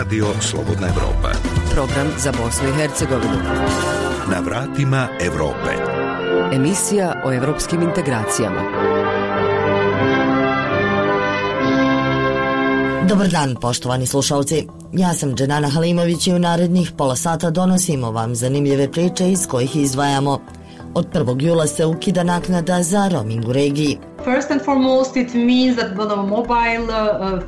Radio Slobodna Evropa. Program za Bosnu i Hercegovinu. Na vratima Evrope. Emisija o evropskim integracijama. Dobar dan, poštovani slušalci. Ja sam Dženana Halimović i u narednih pola sata donosimo vam zanimljive priče iz kojih izdvajamo. Od 1. jula se ukida naknada za roaming u regiji. First and foremost, it means that the mobile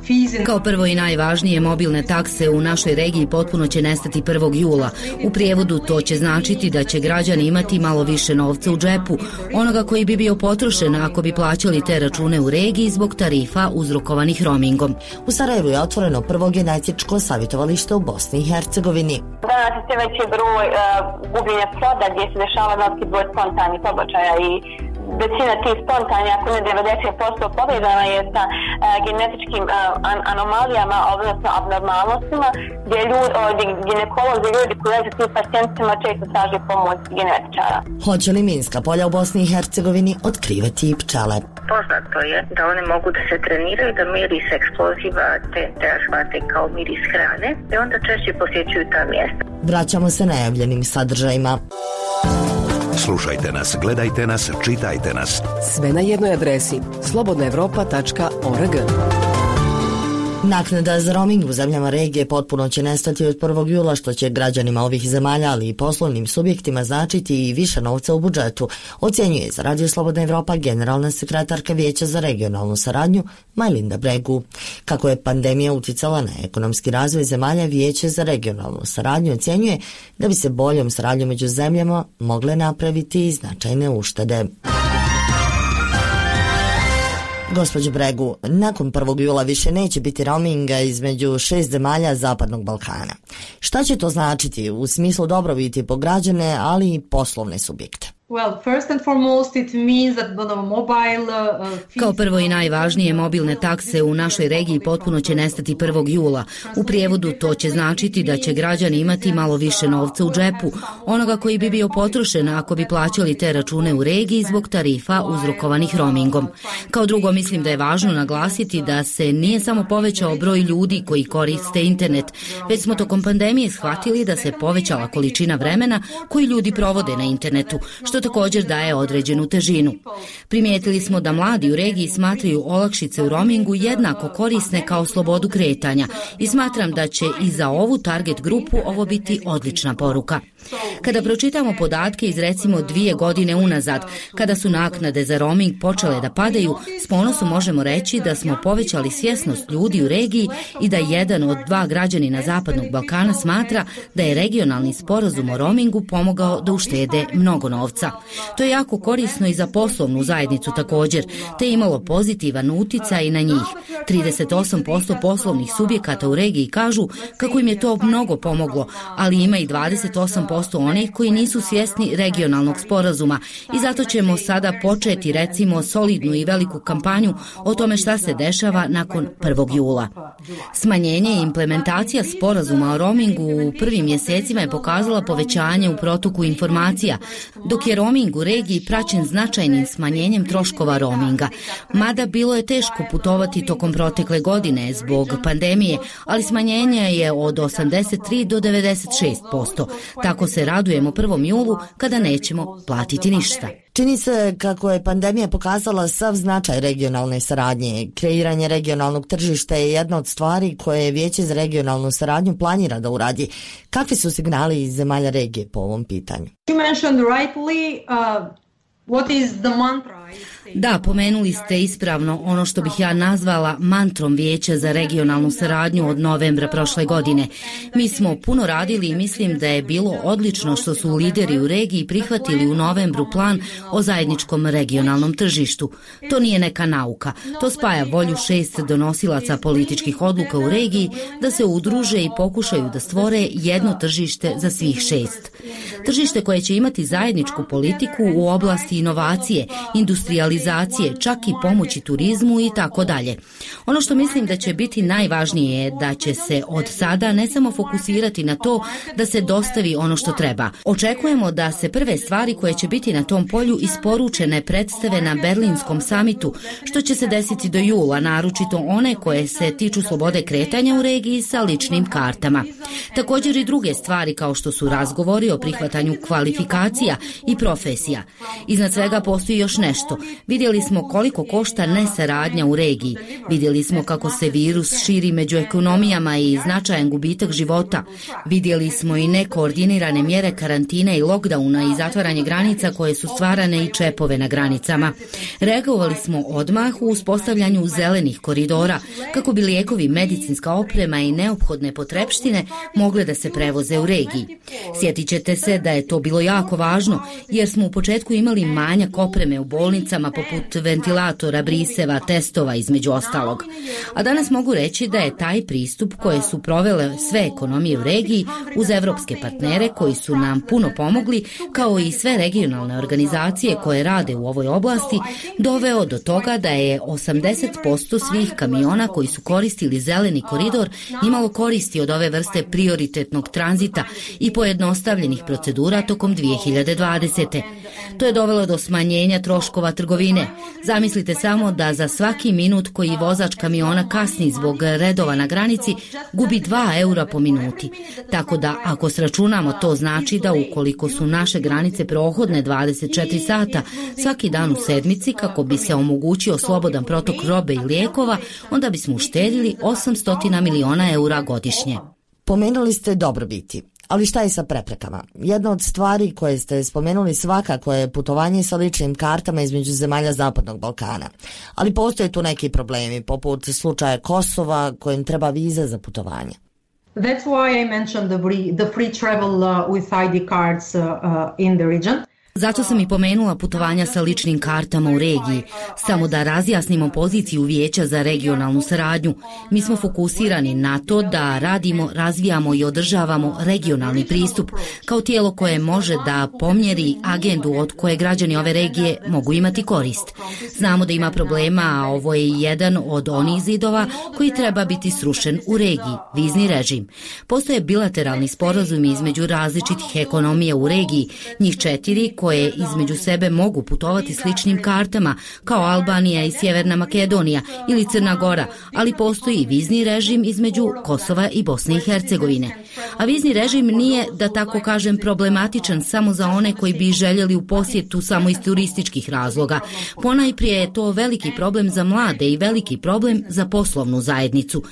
fees in... Kao prvo i najvažnije mobilne takse u našoj regiji potpuno će nestati 1. jula. U prijevodu to će značiti da će građani imati malo više novca u džepu, onoga koji bi bio potrošen ako bi plaćali te račune u regiji zbog tarifa uzrokovanih roamingom. U Sarajevu je otvoreno prvo genetičko savjetovalište u Bosni i Hercegovini. Danas je sve veći broj uh, gubljenja ploda gdje se dešava veliki broj spontanih pobačaja i većina tih spontanja, ako ne 90% povezana je sa uh, genetičkim an anomalijama, odnosno abnormalnostima, gdje, ljud, gdje ginekolozi, ljudi koji leže tim pacijentima često traže pomoć genetičara. Hoće li Minska polja u Bosni i Hercegovini otkrivati i pčele? Poznato je da one mogu da se treniraju, da miris eksploziva te, te kao miris hrane i onda češće posjećuju ta mjesta. Vraćamo se najavljenim sadržajima. Slušajte nas, gledajte nas, čitajte nas. Sve na jednoj adresi slobodnaevropa.org. Naknada za roaming u zemljama regije potpuno će nestati od 1. jula, što će građanima ovih zemalja, ali i poslovnim subjektima značiti i više novca u budžetu, ocjenjuje za Radio Slobodna Evropa generalna sekretarka Vijeća za regionalnu saradnju Majlinda Bregu. Kako je pandemija uticala na ekonomski razvoj zemalja, Vijeće za regionalnu saradnju ocjenjuje da bi se boljom saradnjom među zemljama mogle napraviti i značajne uštede. Gospođo Bregu, nakon 1. jula više neće biti roaminga između šest zemalja Zapadnog Balkana. Šta će to značiti u smislu dobrobiti po građane, ali i poslovne subjekte? Well, first and foremost, it means that the mobile fees... Kao prvo i najvažnije mobilne takse u našoj regiji potpuno će nestati 1. jula. U prijevodu to će značiti da će građani imati malo više novca u džepu, onoga koji bi bio potrošen ako bi plaćali te račune u regiji zbog tarifa uzrokovanih roamingom. Kao drugo, mislim da je važno naglasiti da se nije samo povećao broj ljudi koji koriste internet, već smo tokom pandemije shvatili da se povećala količina vremena koji ljudi provode na internetu, što također daje određenu težinu. Primijetili smo da mladi u regiji smatraju olakšice u roamingu jednako korisne kao slobodu kretanja i smatram da će i za ovu target grupu ovo biti odlična poruka. Kada pročitamo podatke iz recimo dvije godine unazad, kada su naknade za roaming počele da padaju, s ponosom možemo reći da smo povećali svjesnost ljudi u regiji i da jedan od dva građanina Zapadnog Balkana smatra da je regionalni sporazum o roamingu pomogao da uštede mnogo novca. To je jako korisno i za poslovnu zajednicu također, te je imalo pozitivan uticaj na njih. 38% poslovnih subjekata u regiji kažu kako im je to mnogo pomoglo, ali ima i 28% onih koji nisu svjesni regionalnog sporazuma i zato ćemo sada početi recimo solidnu i veliku kampanju o tome šta se dešava nakon 1. jula. Smanjenje i implementacija sporazuma o roamingu u prvim mjesecima je pokazala povećanje u protoku informacija, dok je roaming u regiji praćen značajnim smanjenjem troškova roaminga. Mada bilo je teško putovati tokom protekle godine zbog pandemije, ali smanjenje je od 83 do 96%. Tako se radujemo 1. julu kada nećemo platiti ništa. Čini se kako je pandemija pokazala sav značaj regionalne saradnje. Kreiranje regionalnog tržišta je jedna od stvari koje Vijeće za regionalnu saradnju planira da uradi. Kakvi su signali iz zemalja regije po ovom pitanju? Da, pomenuli ste ispravno ono što bih ja nazvala mantrom Vijeća za regionalnu saradnju od novembra prošle godine. Mi smo puno radili i mislim da je bilo odlično što su lideri u regiji prihvatili u novembru plan o zajedničkom regionalnom tržištu. To nije neka nauka. To spaja volju šest donosilaca političkih odluka u regiji da se udruže i pokušaju da stvore jedno tržište za svih šest. Tržište koje će imati zajedničku politiku u oblasti inovacije, industrializacije, digitalizacije, čak i pomoći turizmu i tako dalje. Ono što mislim da će biti najvažnije je da će se od sada ne samo fokusirati na to da se dostavi ono što treba. Očekujemo da se prve stvari koje će biti na tom polju isporučene predstave na Berlinskom samitu, što će se desiti do jula, naročito one koje se tiču slobode kretanja u regiji sa ličnim kartama. Također i druge stvari kao što su razgovori o prihvatanju kvalifikacija i profesija. Iznad svega postoji još nešto. Vidjeli smo koliko košta nesaradnja u regiji. Vidjeli smo kako se virus širi među ekonomijama i značajan gubitak života. Vidjeli smo i nekoordinirane mjere karantine i lockdowna i zatvaranje granica koje su stvarane i čepove na granicama. Reagovali smo odmah u uspostavljanju zelenih koridora kako bi lijekovi, medicinska oprema i neophodne potrepštine mogle da se prevoze u regiji. Sjetit ćete se da je to bilo jako važno jer smo u početku imali manjak opreme u bolnicama poput ventilatora, briseva, testova između ostalog. A danas mogu reći da je taj pristup koje su provele sve ekonomije u regiji uz evropske partnere koji su nam puno pomogli kao i sve regionalne organizacije koje rade u ovoj oblasti doveo do toga da je 80% svih kamiona koji su koristili zeleni koridor imalo koristi od ove vrste prioritetnog tranzita i pojednostavljenih procedura tokom 2020. To je dovelo do smanjenja troškova trgovine. Zamislite samo da za svaki minut koji vozač kamiona kasni zbog redova na granici gubi 2 eura po minuti. Tako da ako sračunamo to znači da ukoliko su naše granice prohodne 24 sata svaki dan u sedmici kako bi se omogućio slobodan protok robe i lijekova, onda bismo uštedili 800 miliona eura godišnje. Pomenuli ste dobrobiti. Ali šta je sa preprekama? Jedna od stvari koje ste spomenuli svakako je putovanje sa ličnim kartama između zemalja Zapadnog Balkana. Ali postoje tu neki problemi, poput slučaja Kosova kojem treba viza za putovanje. That's why I mentioned the free, the free travel uh, with ID cards uh, uh, in the region. Zato sam i pomenula putovanja sa ličnim kartama u regiji, samo da razjasnimo poziciju Vijeća za regionalnu saradnju. Mi smo fokusirani na to da radimo, razvijamo i održavamo regionalni pristup kao tijelo koje može da pomjeri agendu od koje građani ove regije mogu imati korist. Znamo da ima problema, a ovo je jedan od onih zidova koji treba biti srušen u regiji, vizni režim. Postoje bilateralni sporazumi između različitih ekonomija u regiji, njih četiri koje između sebe mogu putovati sličnim kartama kao Albanija i Sjeverna Makedonija ili Crna Gora, ali postoji i vizni režim između Kosova i Bosne i Hercegovine. A vizni režim nije, da tako kažem, problematičan samo za one koji bi željeli u posjetu samo iz turističkih razloga. Ponajprije je to veliki problem za mlade i veliki problem za poslovnu zajednicu.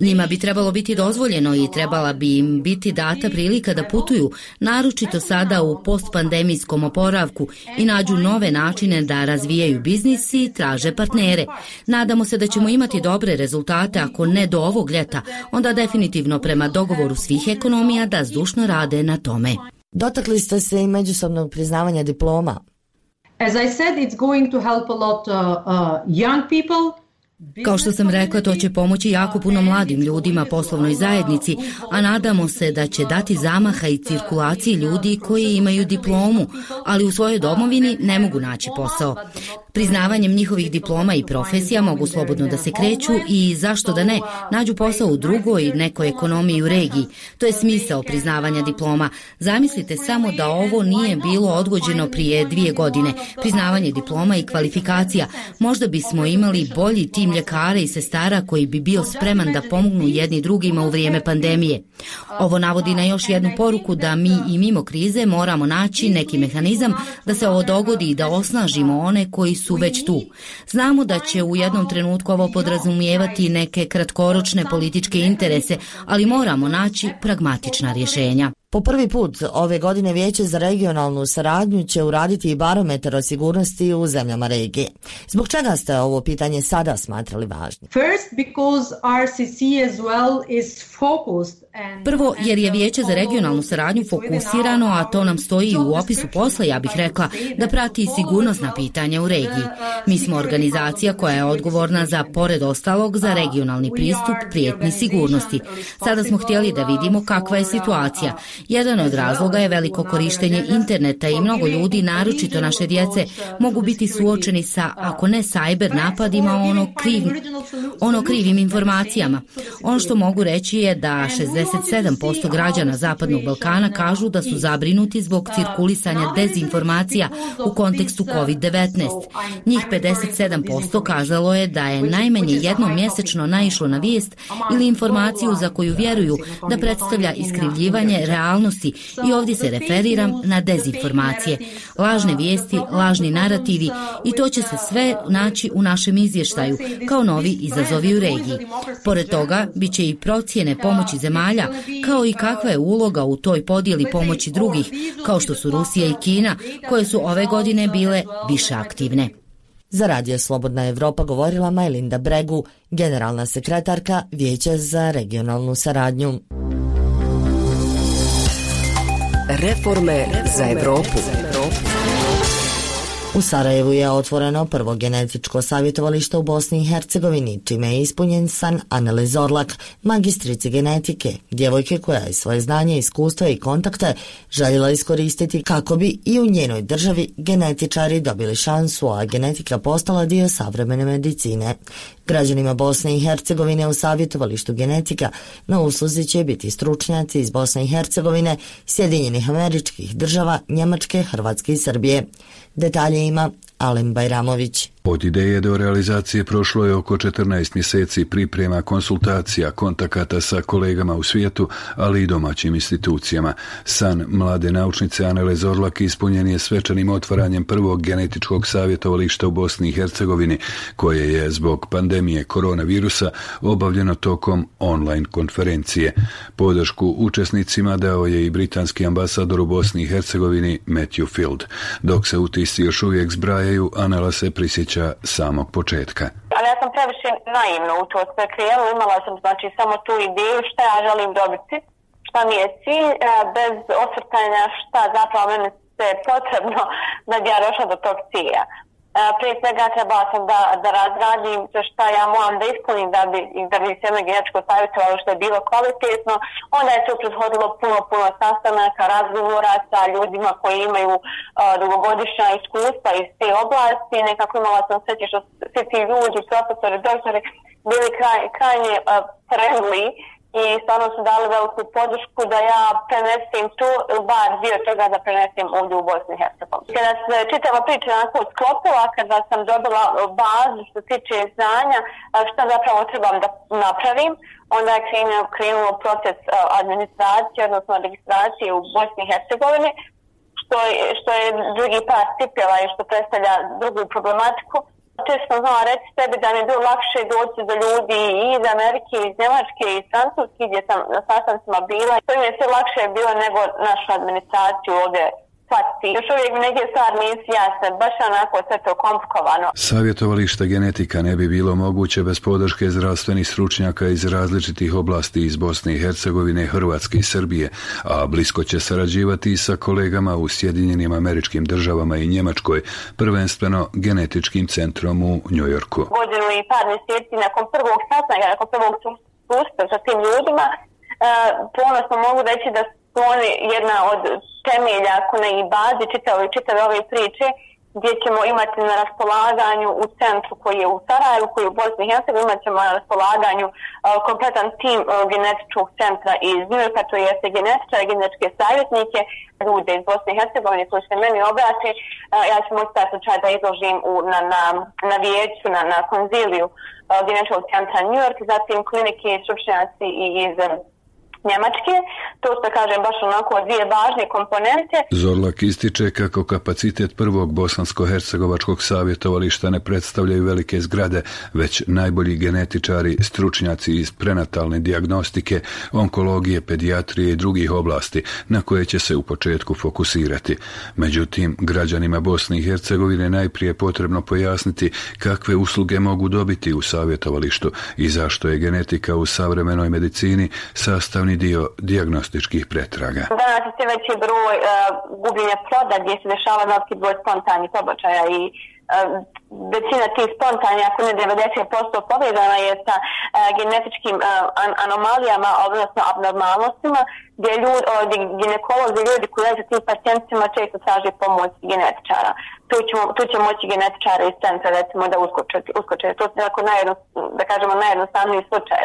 Njima bi trebalo biti dozvoljeno i trebala bi im biti data prilika da putuju, naročito sada u postpandemijskom oporavku i nađu nove načine da razvijaju biznis i traže partnere. Nadamo se da ćemo imati dobre rezultate ako ne do ovog ljeta, onda definitivno prema dogovoru svih ekonomija da zdušno rade na tome. Dotakli ste se i međusobnog priznavanja diploma. As I said, it's going to help a lot uh, uh, young people Kao što sam rekla, to će pomoći jako puno mladim ljudima, poslovnoj zajednici, a nadamo se da će dati zamaha i cirkulaciji ljudi koji imaju diplomu, ali u svojoj domovini ne mogu naći posao. Priznavanjem njihovih diploma i profesija mogu slobodno da se kreću i zašto da ne, nađu posao u drugoj nekoj ekonomiji u regiji. To je smisao priznavanja diploma. Zamislite samo da ovo nije bilo odgođeno prije dvije godine. Priznavanje diploma i kvalifikacija. Možda bismo imali bolji tim ljekara i sestara koji bi bio spreman da pomognu jedni drugima u vrijeme pandemije. Ovo navodi na još jednu poruku da mi i mimo krize moramo naći neki mehanizam da se ovo dogodi i da osnažimo one koji su su već tu. Znamo da će u jednom trenutku ovo podrazumijevati neke kratkoročne političke interese, ali moramo naći pragmatična rješenja. Po prvi put ove godine Vijeće za regionalnu saradnju će uraditi i barometar o sigurnosti u zemljama regije. Zbog čega ste ovo pitanje sada smatrali važnim? First, because RCC as well is focused Prvo, jer je Vijeće za regionalnu saradnju fokusirano, a to nam stoji u opisu posla, ja bih rekla, da prati sigurnosna pitanja u regiji. Mi smo organizacija koja je odgovorna za, pored ostalog, za regionalni pristup prijetni sigurnosti. Sada smo htjeli da vidimo kakva je situacija. Jedan od razloga je veliko korištenje interneta i mnogo ljudi, naročito naše djece, mogu biti suočeni sa, ako ne cyber napadima, ono, ono krivim informacijama. Ono što mogu reći je da 67% građana Zapadnog Balkana kažu da su zabrinuti zbog cirkulisanja dezinformacija u kontekstu COVID-19. Njih 57% kazalo je da je najmanje jednom mjesečno naišlo na vijest ili informaciju za koju vjeruju da predstavlja iskrivljivanje realnosti i ovdje se referiram na dezinformacije, lažne vijesti, lažni narativi i to će se sve naći u našem izvještaju kao novi izazovi u regiji. Pored toga, bit će i procjene pomoći zemalja, kao i kakva je uloga u toj podjeli pomoći drugih, kao što su Rusija i Kina, koje su ove godine bile više aktivne. Za radio Slobodna Evropa govorila Majlinda Bregu, generalna sekretarka Vijeća za regionalnu saradnju. Reforme za Evropu. U Sarajevu je otvoreno prvo genetičko savjetovalište u Bosni i Hercegovini, čime je ispunjen san Anele Zorlak, magistrici genetike, djevojke koja je svoje znanje, iskustva i kontakte željela iskoristiti kako bi i u njenoj državi genetičari dobili šansu, a genetika postala dio savremene medicine. Građanima Bosne i Hercegovine u savjetovalištu genetika na usluzi će biti stručnjaci iz Bosne i Hercegovine, Sjedinjenih američkih država, Njemačke, Hrvatske i Srbije. Detalje Halima Alen Bayramović. Od ideje do realizacije prošlo je oko 14 mjeseci priprema konsultacija, kontakata sa kolegama u svijetu, ali i domaćim institucijama. San mlade naučnice Anele Zorlak ispunjen je svečanim otvaranjem prvog genetičkog savjetovališta u Bosni i Hercegovini, koje je zbog pandemije koronavirusa obavljeno tokom online konferencije. Podršku učesnicima dao je i britanski ambasador u Bosni i Hercegovini Matthew Field. Dok se utisci još uvijek zbrajaju, Anela se prisjeća osjeća samog početka. Ali ja sam previše naivno u to sve krenula, imala sam znači samo tu ideju šta ja želim dobiti, šta mi je cilj, bez osvrtanja šta zapravo mene se potrebno da bi ja došla do tog cilja. E, prije svega trebala sam da, da razradim šta ja moram da ispunim da bi, da bi se genetičko savjetovalo što je bilo kvalitetno. Onda je tu prethodilo puno, puno sastanaka, razgovora sa ljudima koji imaju uh, dugogodišnja iskustva iz te oblasti. Nekako imala sam sreće što svi ti ljudi, profesori, doktori, bili kraj, krajnje uh, friendly i stvarno su dali veliku podršku da ja prenesem tu, bar dio toga da prenesem ovdje u Bosni i Hercegovini. Kada se čitava priča onako sklopila, kada sam dobila bazu što se tiče znanja, šta zapravo trebam da napravim, onda je krenuo, krenuo proces administracije, odnosno registracije u Bosni i Hercegovini, što je, što je drugi par stipjela i što predstavlja drugu problematiku, često znala reći sebi da mi je bilo lakše doći do ljudi i iz Amerike, iz Njemačke, iz Francuske gdje sam na sastancima bila. To mi je sve lakše bilo nego našu administraciju ovdje shvatiti. Još uvijek neke stvari nisu jasne, baš onako sve to komplikovano. Savjetovališta genetika ne bi bilo moguće bez podrške zdravstvenih stručnjaka iz različitih oblasti iz Bosne i Hercegovine, Hrvatske i Srbije, a blisko će sarađivati i sa kolegama u Sjedinjenim američkim državama i Njemačkoj, prvenstveno genetičkim centrom u Njujorku. Godinu i par mjeseci nakon prvog sastanka, nakon prvog suspa sa tim ljudima, uh, ponosno mogu reći da su oni jedna od temelja, ako ne i bazi čitave, čitave ove priče, gdje ćemo imati na raspolaganju u centru koji je u Sarajevu, koji je u Bosni i Hercegovini, imat ćemo na raspolaganju uh, kompletan tim uh, genetičkog centra iz Njujorka, to jeste genetičare, genetičke savjetnike, ljude iz Bosne i Hercegovine koji se meni obrati. Uh, ja ću moći taj slučaj da izložim u, na, na, na vijeću, na, na konziliju genetičkog centra Njujork, zatim klinike i stručnjaci iz Njemačke. To što kažem baš onako dvije važne komponente. Zorlak ističe kako kapacitet prvog bosansko-hercegovačkog savjetovališta ne predstavljaju velike zgrade, već najbolji genetičari, stručnjaci iz prenatalne diagnostike, onkologije, pedijatrije i drugih oblasti na koje će se u početku fokusirati. Međutim, građanima Bosne i Hercegovine najprije potrebno pojasniti kakve usluge mogu dobiti u savjetovalištu i zašto je genetika u savremenoj medicini sastavni dio dijagnostičkih pretraga. Danas je sve veći broj uh, gubljenja ploda gdje se dešava veliki broj spontanih pobačaja i većina tih spontanja, ako ne 90% povezana je sa genetičkim anomalijama, odnosno abnormalnostima, gdje, ljud, gdje ginekolozi, ljudi koji leže tim pacijentima često traže pomoć genetičara. Tu, ćemo, tu će moći genetičara iz centra recimo da uskoče. uskoče. To su jako najedno, da kažemo najjednostavniji slučaj.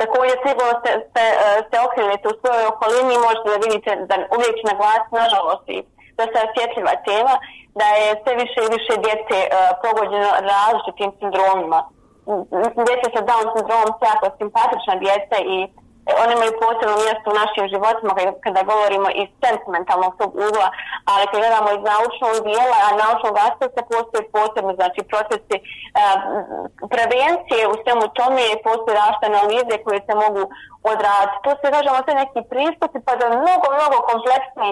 Također sigurno se, se, se okrenete u svojoj okolini i možete da vidite da uvijek na glas, nažalost, i se osjetljiva tema, da je sve više i više djece uh, pogođeno različitim sindromima. Djeca sa Down sindromom su jako simpatična djeca i one imaju posebno mjesto u našim životima kada govorimo iz sentimentalnog tog ugla, ali kada gledamo iz naučnog dijela, a naučnog aspekta postoje posebno znači procesi uh, prevencije u svemu tome postoje rašte analize koje se mogu odraditi. To se kažemo sve neki pristupi pa da mnogo, mnogo kompleksni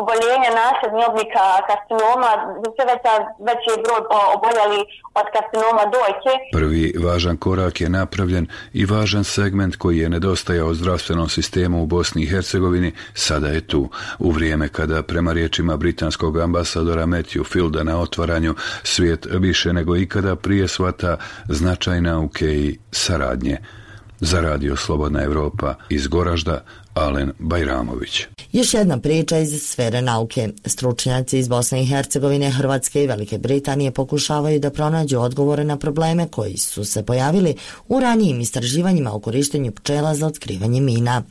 oboljenja nasljednih oblika karcinoma, sve veća, veći je broj oboljali od karcinoma dojke. Prvi važan korak je napravljen i važan segment koji je nedostajao zdravstvenom sistemu u Bosni i Hercegovini sada je tu. U vrijeme kada prema riječima britanskog ambasadora Matthew Fielda na otvaranju svijet više nego ikada prije svata značaj nauke i saradnje. Za radio Slobodna Europa iz Goražda, Alen Bajramović. Još jedna priča iz sfere nauke. Stručnjaci iz Bosne i Hercegovine, Hrvatske i Velike Britanije pokušavaju da pronađu odgovore na probleme koji su se pojavili u ranijim istraživanjima o korištenju pčela za otkrivanje mina.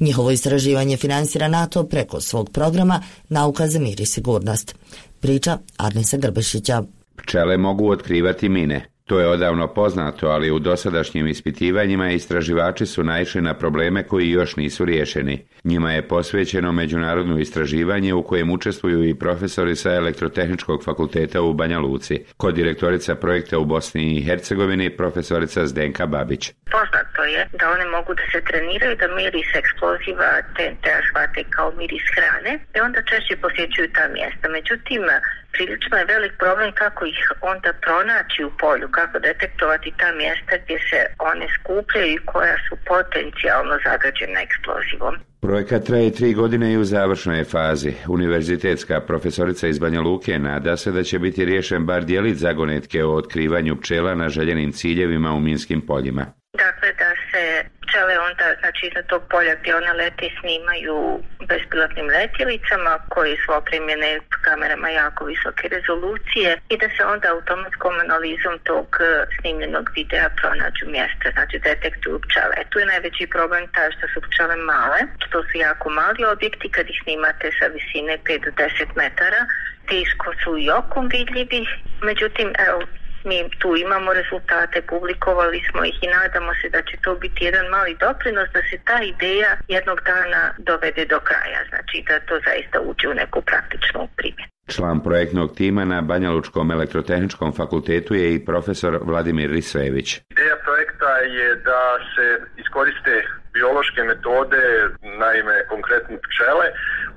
Njihovo istraživanje finansira NATO preko svog programa Nauka za mir i sigurnost. Priča Arnisa Grbešića. Pčele mogu otkrivati mine. To je odavno poznato, ali u dosadašnjim ispitivanjima istraživači su naišli na probleme koji još nisu riješeni. Njima je posvećeno međunarodno istraživanje u kojem učestvuju i profesori sa Elektrotehničkog fakulteta u Banja Luci, kod direktorica projekta u Bosni i Hercegovini profesorica Zdenka Babić. Poznato je da one mogu da se treniraju da miris eksploziva TNT shvate kao miris hrane i onda češće posjećuju ta mjesta. Međutim, prilično je velik problem kako ih onda pronaći u polju, kako detektovati ta mjesta gdje se one skupljaju i koja su potencijalno zagađena eksplozivom. Projekat traje tri godine i u završnoj fazi. Univerzitetska profesorica iz Banja Luke nada se da će biti riješen bar dijelit zagonetke o otkrivanju pčela na željenim ciljevima u minskim poljima. Dakle, da se pčele onda, znači iznad tog polja gdje one lete snimaju bespilotnim letjelicama koji su opremljene kamerama jako visoke rezolucije i da se onda automatskom analizom tog e, snimljenog videa pronađu mjesta, znači detektuju pčele. Tu je najveći problem taj što su pčele male, što su jako mali objekti kad ih snimate sa visine 5 do 10 metara, teško su i okom vidljivi, međutim, evo, mi tu imamo rezultate, publikovali smo ih i nadamo se da će to biti jedan mali doprinos da se ta ideja jednog dana dovede do kraja, znači da to zaista uđe u neku praktičnu primjenu. Član projektnog tima na Banjalučkom elektrotehničkom fakultetu je i profesor Vladimir Risvević. Ideja projekta je da se iskoriste biološke metode, naime konkretno pčele,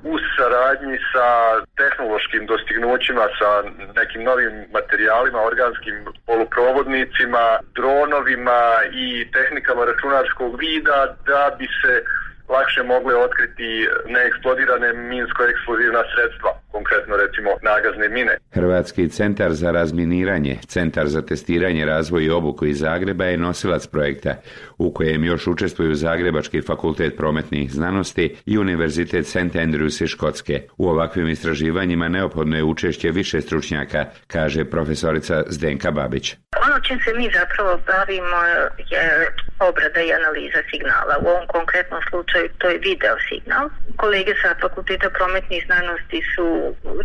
u saradnji sa tehnološkim dostignućima, sa nekim novim materijalima, organskim poluprovodnicima, dronovima i tehnikama računarskog vida da bi se lakše mogle otkriti neeksplodirane minsko-eksplozivna sredstva, konkretno recimo nagazne mine. Hrvatski centar za razminiranje, centar za testiranje, razvoj i obuku iz Zagreba je nosilac projekta, u kojem još učestvuju Zagrebački fakultet prometnih znanosti i Univerzitet St. Andrews iz Škotske. U ovakvim istraživanjima neophodno je učešće više stručnjaka, kaže profesorica Zdenka Babić. Ono čim se mi zapravo bavimo je obrada i analiza signala. U ovom konkretnom slučaju to je video signal. Kolege sa fakulteta prometnih znanosti su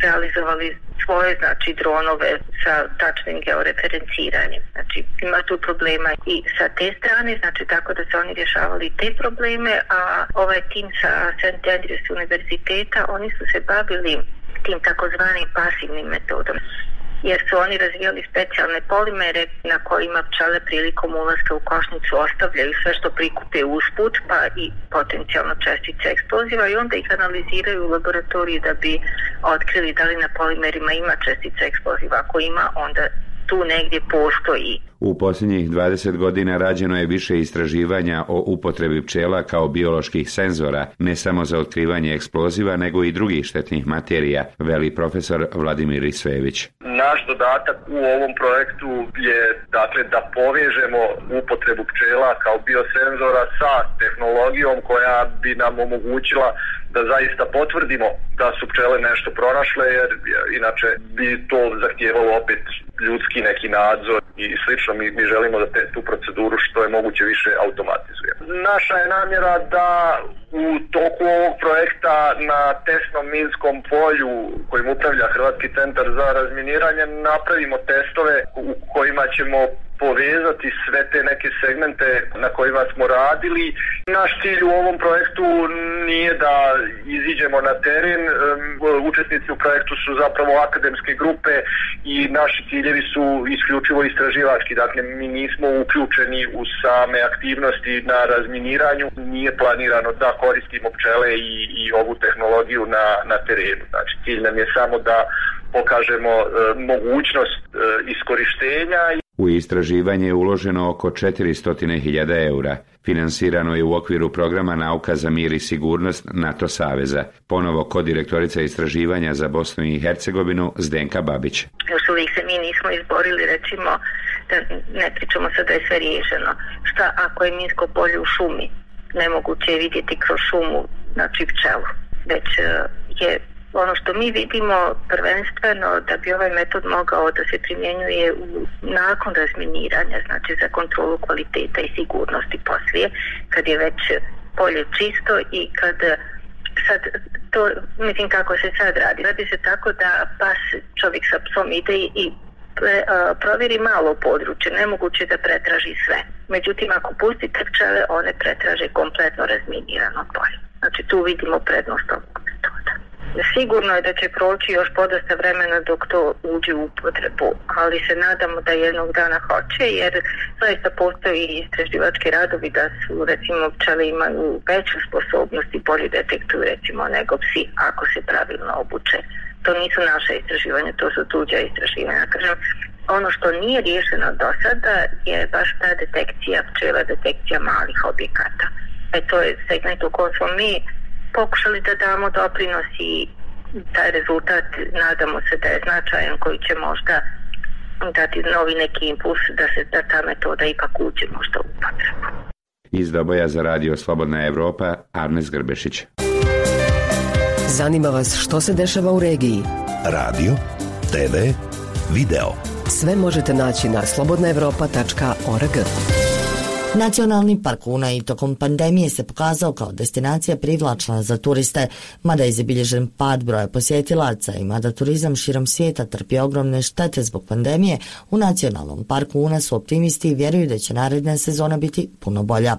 realizovali svoje znači dronove sa tačnim georeferenciranjem. Znači ima tu problema i sa te strane, znači tako da su oni rješavali te probleme, a ovaj tim sa St. Andrews univerziteta, oni su se bavili tim takozvanim pasivnim metodom jer su oni razvijali specijalne polimere na kojima pčele prilikom ulaska u košnicu ostavljaju sve što prikupe usput, pa i potencijalno čestice eksploziva i onda ih analiziraju u laboratoriji da bi otkrili da li na polimerima ima čestice eksploziva. Ako ima, onda tu negdje postoji. U posljednjih 20 godina rađeno je više istraživanja o upotrebi pčela kao bioloških senzora, ne samo za otkrivanje eksploziva, nego i drugih štetnih materija, veli profesor Vladimir Isvević. Naš dodatak u ovom projektu je dakle da povežemo upotrebu pčela kao biosenzora sa tehnologijom koja bi nam omogućila da zaista potvrdimo da su pčele nešto pronašle jer inače bi to zahtijevalo opet ljudski neki nadzor i slično. Mi, mi želimo da te, tu proceduru što je moguće više automatizujemo. Naša je namjera da u toku ovog projekta na tesnom minskom polju kojim upravlja Hrvatski centar za razminiranje napravimo testove u kojima ćemo povezati sve te neke segmente na kojima smo radili. Naš cilj u ovom projektu nije da iziđemo na teren. Učesnici u projektu su zapravo akademske grupe i naši ciljevi su isključivo istraživački. Dakle, mi nismo uključeni u same aktivnosti na razminiranju. Nije planirano da koristimo pčele i, i ovu tehnologiju na, na terenu. Znači, cilj nam je samo da pokažemo e, mogućnost e, iskorištenja u istraživanje je uloženo oko 400.000 eura. Finansirano je u okviru programa Nauka za mir i sigurnost NATO Saveza. Ponovo kod direktorica istraživanja za Bosnu i Hercegovinu Zdenka Babić. Još uvijek se mi nismo izborili, recimo, da ne pričamo sad da je sve riješeno. Šta ako je minsko polje u šumi? Nemoguće je vidjeti kroz šumu, znači pčelu. Već e, je ono što mi vidimo prvenstveno da bi ovaj metod mogao da se primjenjuje u, nakon razminiranja, znači za kontrolu kvaliteta i sigurnosti poslije, kad je već polje čisto i kad sad to, mislim kako se sad radi. Radi se tako da pas čovjek sa psom ide i pre, a, provjeri malo područje, nemoguće da pretraži sve. Međutim, ako pustite pčele, one pretraže kompletno razminirano polje. Znači tu vidimo prednost ovog. Sigurno je da će proći još podosta vremena dok to uđe u upotrebu, ali se nadamo da jednog dana hoće, jer zaista postoji istraživački radovi da su recimo pčele imaju veću sposobnost i bolje detektuju recimo nego psi ako se pravilno obuče. To nisu naše istraživanja, to su tuđa istraživanja. Kažem, ono što nije riješeno do sada je baš ta detekcija pčela, detekcija malih objekata. E to je segment u kojem smo mi pokušali da damo doprinos i taj rezultat nadamo se da je značajan koji će možda dati novi neki impuls da se da ta metoda ipak uđe možda u potrebu. Iz Doboja za radio Slobodna Evropa, Arnes Grbešić. Zanima vas što se dešava u regiji? Radio, TV, video. Sve možete naći na slobodnaevropa.org. Nacionalni park Una i tokom pandemije se pokazao kao destinacija privlačna za turiste, mada je zabilježen pad broja posjetilaca i mada turizam širom svijeta trpi ogromne štete zbog pandemije, u Nacionalnom parku Una su optimisti i vjeruju da će naredna sezona biti puno bolja.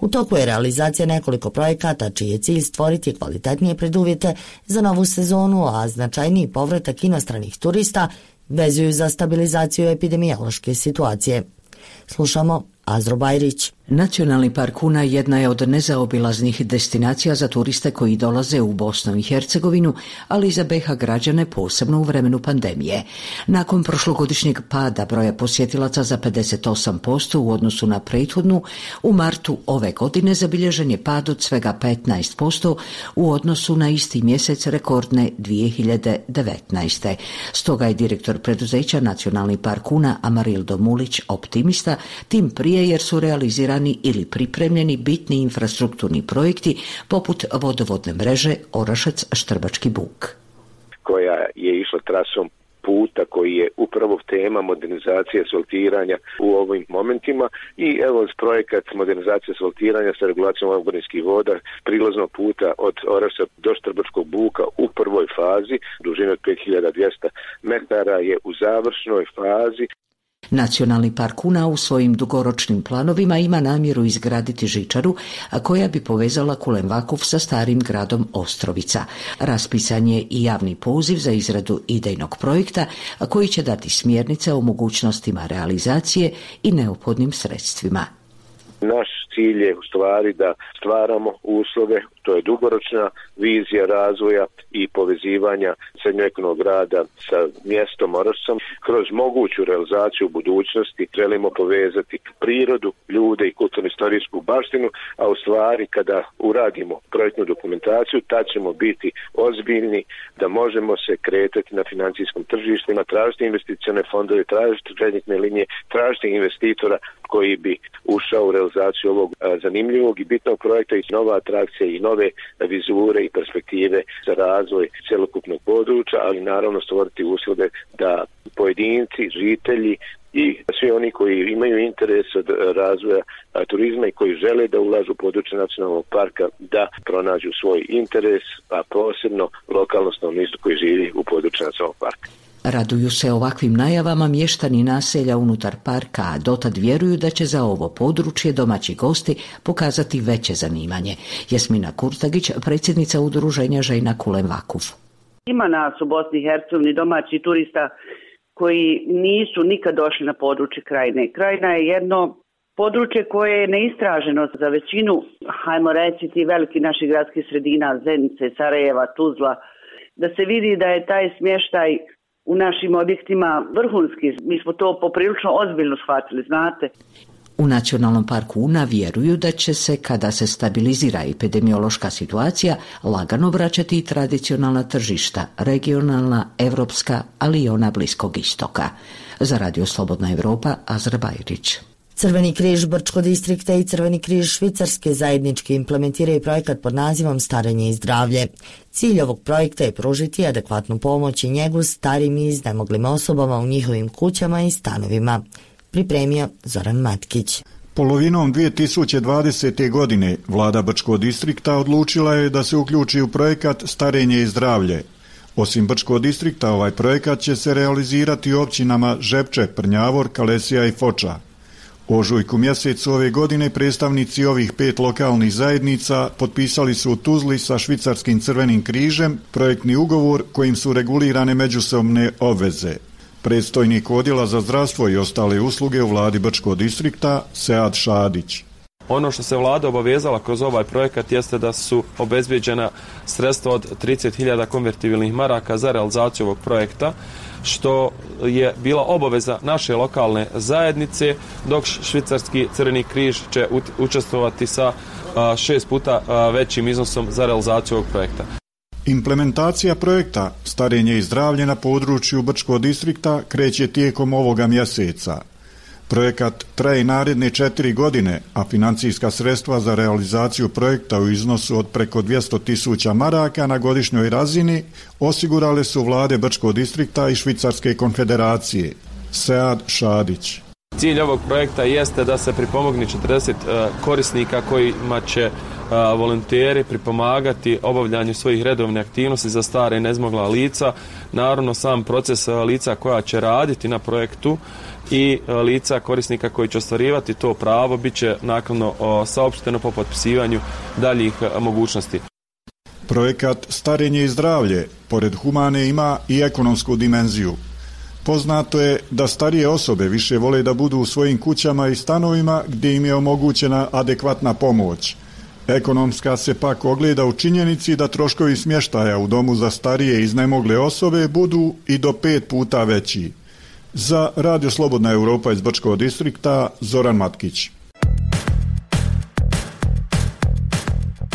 U toku je realizacija nekoliko projekata čiji je cilj stvoriti kvalitetnije preduvjete za novu sezonu, a značajniji povratak inostranih turista vezuju za stabilizaciju epidemiološke situacije. Slušamo азырбайрич Nacionalni park Una jedna je od nezaobilaznih destinacija za turiste koji dolaze u Bosnu i Hercegovinu, ali i za BH građane posebno u vremenu pandemije. Nakon prošlogodišnjeg pada broja posjetilaca za 58% u odnosu na prethodnu, u martu ove godine zabilježen je pad od svega 15% u odnosu na isti mjesec rekordne 2019. Stoga je direktor preduzeća Nacionalni park Una Amarildo Mulić optimista, tim prije jer su realizirani ili pripremljeni bitni infrastrukturni projekti poput vodovodne mreže Orašac-Štrbački buk. Koja je išla trasom puta koji je upravo tema modernizacije asfaltiranja u ovim momentima i evo projekat modernizacije asfaltiranja sa regulacijom oborinskih voda prilaznog puta od Oraša do Štrbačkog buka u prvoj fazi, dužine od 5200 metara je u završnoj fazi Nacionalni park Una u svojim dugoročnim planovima ima namjeru izgraditi žičaru, koja bi povezala Kulenvakov sa starim gradom Ostrovica. Raspisan je i javni poziv za izradu idejnog projekta, koji će dati smjernice o mogućnostima realizacije i neophodnim sredstvima. Naš cilj je u stvari da stvaramo uslove, to je dugoročna vizija razvoja i povezivanja srednjoekonog rada sa mjestom Orašcom. Kroz moguću realizaciju u budućnosti želimo povezati prirodu, ljude i kulturno-istorijsku baštinu, a u stvari kada uradimo projektnu dokumentaciju, tad ćemo biti ozbiljni da možemo se kretati na financijskom tržištima, tražiti investicione fondove, tražiti kreditne linije, tražiti investitora koji bi ušao u realizaciju ovog zanimljivog i bitnog projekta i nova atrakcija i nove vizure i perspektive za razvoj celokupnog područja, ali naravno stvoriti uslove da pojedinci, žitelji i svi oni koji imaju interes od razvoja turizma i koji žele da ulažu u područje nacionalnog parka da pronađu svoj interes, a posebno lokalno stanovništvo koji živi u području nacionalnog parka. Raduju se ovakvim najavama mještani naselja unutar parka, a dotad vjeruju da će za ovo područje domaći gosti pokazati veće zanimanje. Jasmina Kurtagić, predsjednica udruženja Žena Kulem Vakuf. Ima nas u Bosni i Hercegovini domaći turista koji nisu nikad došli na područje krajine. Krajina je jedno područje koje je neistraženo za većinu, hajmo reći ti veliki naših gradskih sredina, Zenice, Sarajeva, Tuzla, da se vidi da je taj smještaj u našim objektima vrhunski. Mi smo to poprilično ozbiljno shvatili, znate. U Nacionalnom parku Una vjeruju da će se, kada se stabilizira epidemiološka situacija, lagano vraćati i tradicionalna tržišta, regionalna, evropska, ali i ona bliskog istoka. Za Radio Slobodna Europa, Azra Bajrić. Crveni križ Brčko distrikta i Crveni križ Švicarske zajednički implementiraju projekat pod nazivom Starenje i zdravlje. Cilj ovog projekta je pružiti adekvatnu pomoć i njegu starim i iznemoglim osobama u njihovim kućama i stanovima. Pripremio Zoran Matkić. Polovinom 2020. godine vlada Brčko distrikta odlučila je da se uključi u projekat Starenje i zdravlje. Osim Brčko distrikta, ovaj projekat će se realizirati u općinama Žepče, Prnjavor, Kalesija i Foča. Ožujku mjesecu ove godine predstavnici ovih pet lokalnih zajednica potpisali su u Tuzli sa Švicarskim crvenim križem projektni ugovor kojim su regulirane međusobne obveze. Predstojnik odjela za zdravstvo i ostale usluge u vladi Brčko distrikta Sead Šadić. Ono što se vlada obavezala kroz ovaj projekat jeste da su obezbijeđena sredstva od 30.000 konvertibilnih maraka za realizaciju ovog projekta što je bila obaveza naše lokalne zajednice, dok švicarski crveni križ će učestvovati sa šest puta većim iznosom za realizaciju ovog projekta. Implementacija projekta Starenje i zdravlje na području Brčkog distrikta kreće tijekom ovoga mjeseca. Projekat traje naredne četiri godine, a financijska sredstva za realizaciju projekta u iznosu od preko 200 tisuća maraka na godišnjoj razini osigurale su vlade Brčkog distrikta i Švicarske konfederacije. Sead Šadić. Cilj ovog projekta jeste da se pripomogni 40 korisnika kojima će volonteri pripomagati obavljanju svojih redovne aktivnosti za stare i nezmogla lica. Naravno, sam proces lica koja će raditi na projektu i lica korisnika koji će ostvarivati to pravo bit će naknadno saopšteno po potpisivanju daljih mogućnosti. Projekat Starenje i zdravlje, pored humane, ima i ekonomsku dimenziju. Poznato je da starije osobe više vole da budu u svojim kućama i stanovima gdje im je omogućena adekvatna pomoć. Ekonomska se pak ogleda u činjenici da troškovi smještaja u domu za starije iznemogle osobe budu i do pet puta veći. Za Radio Slobodna Europa iz Brčkog distrikta Zoran Matkić.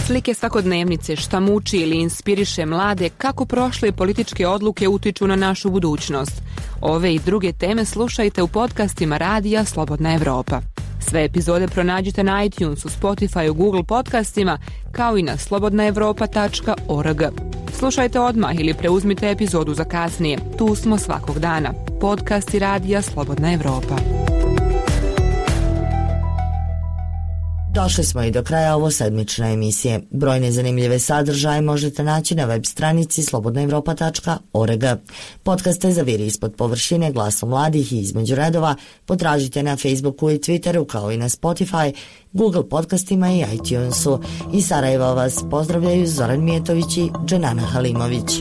Slike svakodnevnice šta muči ili inspiriše mlade kako prošle političke odluke utiču na našu budućnost. Ove i druge teme slušajte u podcastima Radija Slobodna Europa. Sve epizode pronađite na iTunesu, Spotify, Google podcastima, kao i na slobodnaevropa.org. Slušajte odmah ili preuzmite epizodu za kasnije. Tu smo svakog dana. Podcast i radija Slobodna Evropa. Došli smo i do kraja ovo sedmične emisije. Brojne zanimljive sadržaje možete naći na web stranici slobodnaevropa.org. Podcaste za viri ispod površine glasom mladih i između redova potražite na Facebooku i Twitteru kao i na Spotify, Google podcastima i iTunesu. I Sarajeva vas pozdravljaju Zoran Mijetović i Dženana Halimović.